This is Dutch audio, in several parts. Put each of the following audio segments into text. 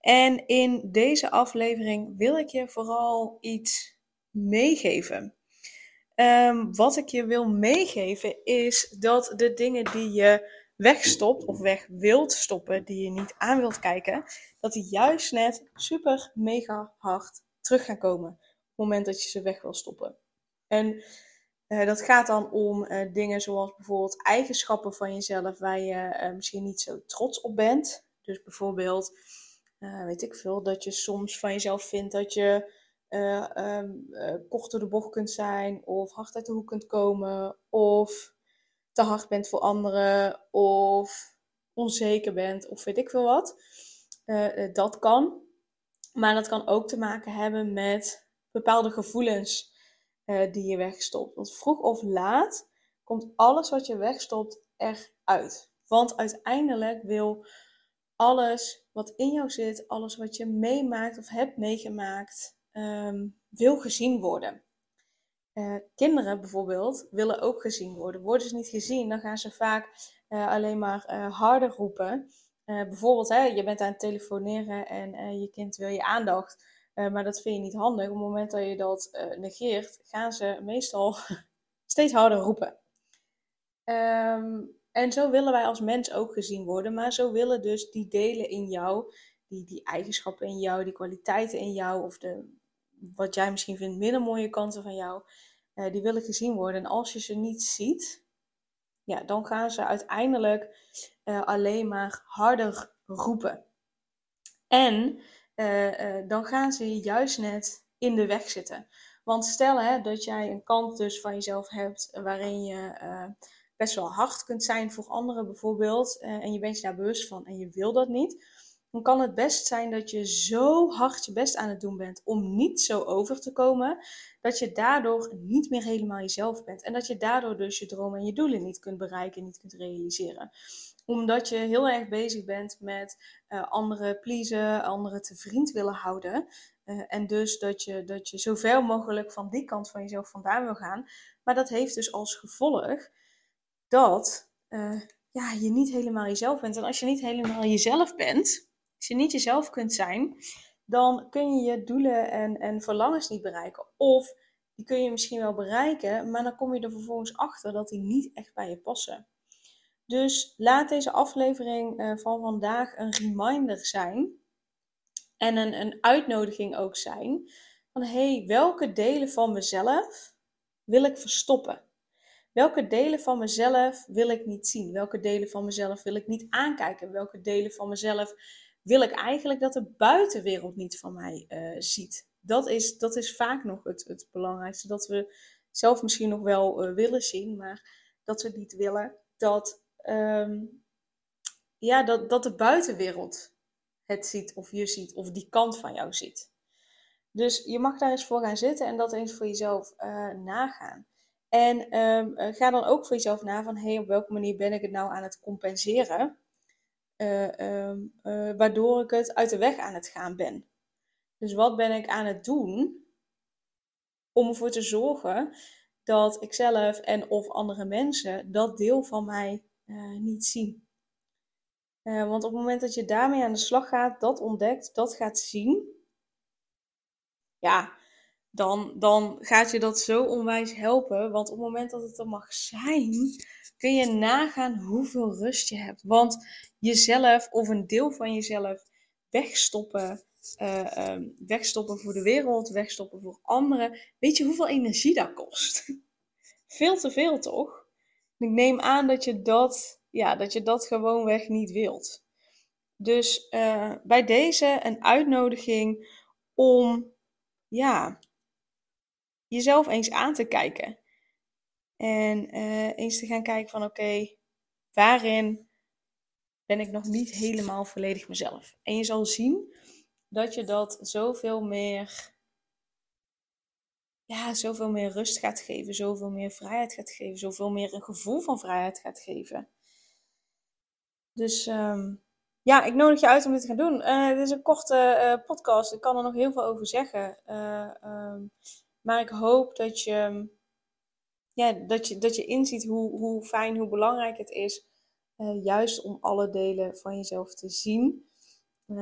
En in deze aflevering wil ik je vooral iets meegeven. Ehm, wat ik je wil meegeven is dat de dingen die je wegstopt of weg wilt stoppen, die je niet aan wilt kijken, dat die juist net super mega hard terug gaan komen op het moment dat je ze weg wil stoppen. En uh, dat gaat dan om uh, dingen zoals bijvoorbeeld eigenschappen van jezelf waar je uh, misschien niet zo trots op bent. Dus bijvoorbeeld uh, weet ik veel, dat je soms van jezelf vindt dat je uh, um, uh, kort door de bocht kunt zijn, of hard uit de hoek kunt komen, of te hard bent voor anderen, of onzeker bent, of weet ik veel wat. dat kan. Maar dat kan ook te maken hebben met bepaalde gevoelens die je wegstopt. Want vroeg of laat komt alles wat je wegstopt eruit. Want uiteindelijk wil alles wat in jou zit, alles wat je meemaakt of hebt meegemaakt, um, wil gezien worden. Uh, kinderen bijvoorbeeld willen ook gezien worden. Worden ze niet gezien, dan gaan ze vaak uh, alleen maar uh, harder roepen. bijvoorbeeld, hè, je bent aan het telefoneren en je kind wil je aandacht, maar dat vind je niet handig. Op het moment dat je dat negeert, gaan ze meestal steeds harder roepen. Um, en zo willen wij als mens ook gezien worden, maar zo willen dus die delen in jou, die, die eigenschappen in jou, die kwaliteiten in jou, of de, wat jij misschien vindt minder mooie kanten van jou, uh, die willen gezien worden. En als je ze niet ziet, ja, dan gaan ze uiteindelijk uh, alleen maar harder roepen. En uh, dan gaan ze juist net in de weg zitten. Want stel hè, dat jij een kant dus van jezelf hebt waarin je best wel hard kunt zijn voor anderen bijvoorbeeld, uh, en je bent je daar bewust van en je wil dat niet, dan kan het best zijn dat je zo hard je best aan het doen bent om niet zo over te komen, dat je daardoor niet meer helemaal jezelf bent. En dat je daardoor dus je dromen en je doelen niet kunt bereiken, niet kunt realiseren. Omdat je heel erg bezig bent met uh, anderen pleasen, anderen te vriend willen houden. Uh, en dus dat je, dat je zoveel mogelijk van die kant van jezelf vandaan wil gaan. Maar dat heeft dus als gevolg dat uh, ja, je niet helemaal jezelf bent. En als je niet helemaal jezelf bent, als je niet jezelf kunt zijn, dan kun je je doelen en, en verlangens niet bereiken. Of die kun je misschien wel bereiken, maar dan kom je er vervolgens achter dat die niet echt bij je passen. Dus laat deze aflevering uh, van vandaag een reminder zijn en een, een uitnodiging ook zijn van hey, welke delen van mezelf wil ik verstoppen? Welke delen van mezelf wil ik niet zien? Welke delen van mezelf wil ik niet aankijken? Welke delen van mezelf wil ik eigenlijk dat de buitenwereld niet van mij uh, ziet? Dat is, dat is vaak nog het, het belangrijkste. Dat we zelf misschien nog wel uh, willen zien, maar dat we niet willen dat, um, ja, dat, dat de buitenwereld het ziet of je ziet of die kant van jou ziet. Dus je mag daar eens voor gaan zitten en dat eens voor jezelf uh, nagaan. En um, ga dan ook voor jezelf na van, hey, op welke manier ben ik het nou aan het compenseren? Uh, um, uh, waardoor ik het uit de weg aan het gaan ben. Dus wat ben ik aan het doen om ervoor te zorgen dat ik zelf en of andere mensen dat deel van mij niet zien? want op het moment dat je daarmee aan de slag gaat, dat ontdekt, dat gaat zien, ja, dan, dan gaat je dat zo onwijs helpen. Want op het moment dat het er mag zijn, kun je nagaan hoeveel rust je hebt. Want jezelf of een deel van jezelf wegstoppen, uh, um, wegstoppen voor de wereld, wegstoppen voor anderen. Weet je hoeveel energie dat kost? veel te veel toch? Ik neem aan dat je dat, ja, dat je dat gewoonweg niet wilt. Dus uh, bij deze een uitnodiging om ja, jezelf eens aan te kijken. En uh, eens te gaan kijken van oké, waarin ben ik nog niet helemaal volledig mezelf. En je zal zien dat je dat zoveel meer, ja, zoveel meer rust gaat geven, zoveel meer vrijheid gaat geven, zoveel meer een gevoel van vrijheid gaat geven. Dus ehm, ja, ik nodig je uit om dit te gaan doen. Uh, het is een korte uh, podcast, ik kan er nog heel veel over zeggen. Um, maar ik hoop dat je, ja, dat je, dat je inziet hoe, hoe fijn, hoe belangrijk het is. juist om alle delen van jezelf te zien.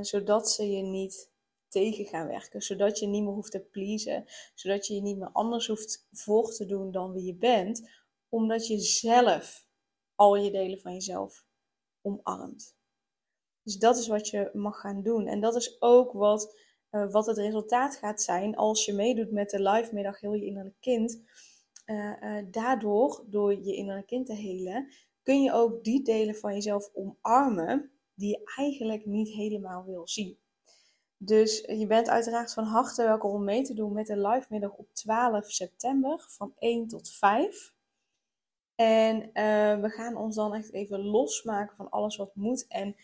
zodat ze je niet tegen gaan werken. Zodat je niet meer hoeft te pleasen. Zodat je je niet meer anders hoeft voor te doen dan wie je bent. Omdat je zelf al je delen van jezelf omarmt. Dus dat is wat je mag gaan doen. En dat is ook wat, uh, wat het resultaat gaat zijn als je meedoet met de live middag Heel Je Innerlijk Kind. Uh, uh, daardoor, door je innerlijk kind te helen, kun je ook die delen van jezelf omarmen die je eigenlijk niet helemaal wil zien. Dus je bent uiteraard van harte welkom om mee te doen met de live middag op 12 september van 1 tot 5. En we gaan ons dan echt even losmaken van alles wat moet. En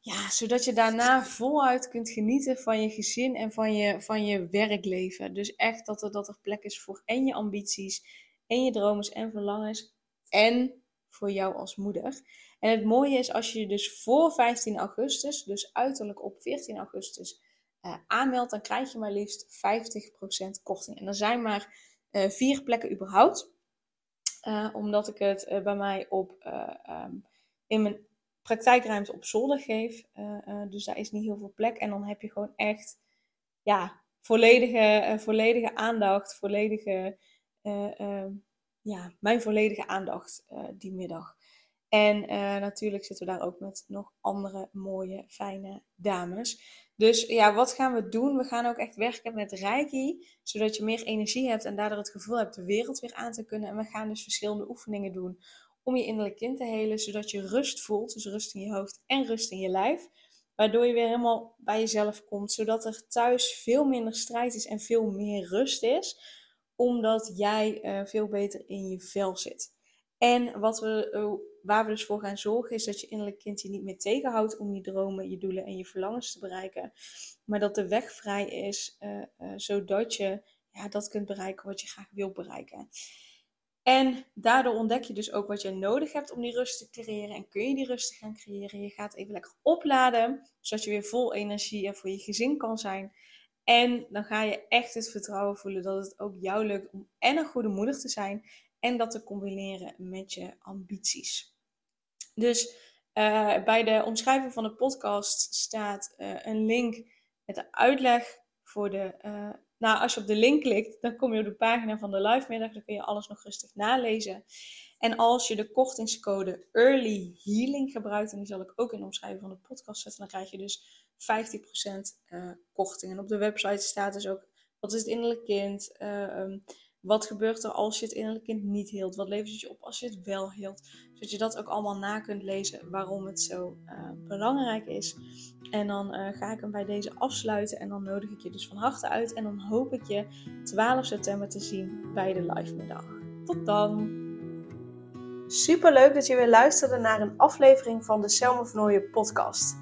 ja, zodat je daarna voluit kunt genieten van je gezin en van je, van je werkleven. Dus echt dat er, dat er plek is voor en je ambities, en je dromen en verlangens. En voor jou als moeder. En het mooie is als je je dus voor 15 augustus, dus uiterlijk op 14 augustus, uh, aanmeldt, dan krijg je maar liefst 50% korting. En er zijn maar uh, vier plekken überhaupt. Uh, omdat ik het bij mij op, um, in mijn praktijkruimte op zolder geef. dus daar is niet heel veel plek. En dan heb je gewoon echt ja, volledige, volledige aandacht, volledige, ehm, ja, mijn volledige aandacht die middag. En natuurlijk zitten we daar ook met nog andere mooie, fijne dames. Dus ja, wat gaan we doen? We gaan ook echt werken met Reiki, zodat je meer energie hebt en daardoor het gevoel hebt de wereld weer aan te kunnen. En we gaan dus verschillende oefeningen doen om je innerlijk kind te helen, zodat je rust voelt, dus rust in je hoofd en rust in je lijf. Waardoor je weer helemaal bij jezelf komt, zodat er thuis veel minder strijd is en veel meer rust is, omdat jij uh, veel beter in je vel zit. En wat we, uh, waar we dus voor gaan zorgen, is dat je innerlijk kind je niet meer tegenhoudt om je dromen, je doelen en je verlangens te bereiken. Maar dat de weg vrij is, uh, zodat je ja, dat kunt bereiken wat je graag wilt bereiken. En daardoor ontdek je dus ook wat je nodig hebt om die rust te creëren. En kun je die rust gaan creëren. Je gaat even lekker opladen, zodat je weer vol energie en voor je gezin kan zijn. En dan ga je echt het vertrouwen voelen dat het ook jou lukt om en een goede moeder te zijn en dat te combineren met je ambities. Dus uh, bij de omschrijving van de podcast staat uh, een link met de uitleg voor de. Uh, nou, als je op de link klikt, dan kom je op de pagina van de live middag. Dan kun je alles nog rustig nalezen. En als je de kortingscode Early Healing gebruikt, en die zal ik ook in de omschrijving van de podcast zetten, dan krijg je dus 50% korting. En op de website staat dus ook wat is het innerlijk kind. Um, wat gebeurt er als je het innerlijk kind niet hield? Wat levert het je op als je het wel hield? Zodat je dat ook allemaal na kunt lezen waarom het zo uh, belangrijk is. En dan uh, ga ik hem bij deze afsluiten en dan nodig ik je dus van harte uit. En dan hoop ik je 12 september te zien bij de live middag. Tot dan! Super leuk dat je weer luisterde naar een aflevering van de Selma Vernooien podcast.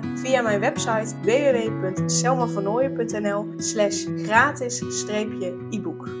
via mijn website www.selmavernooien.nl slash gratis-e-book.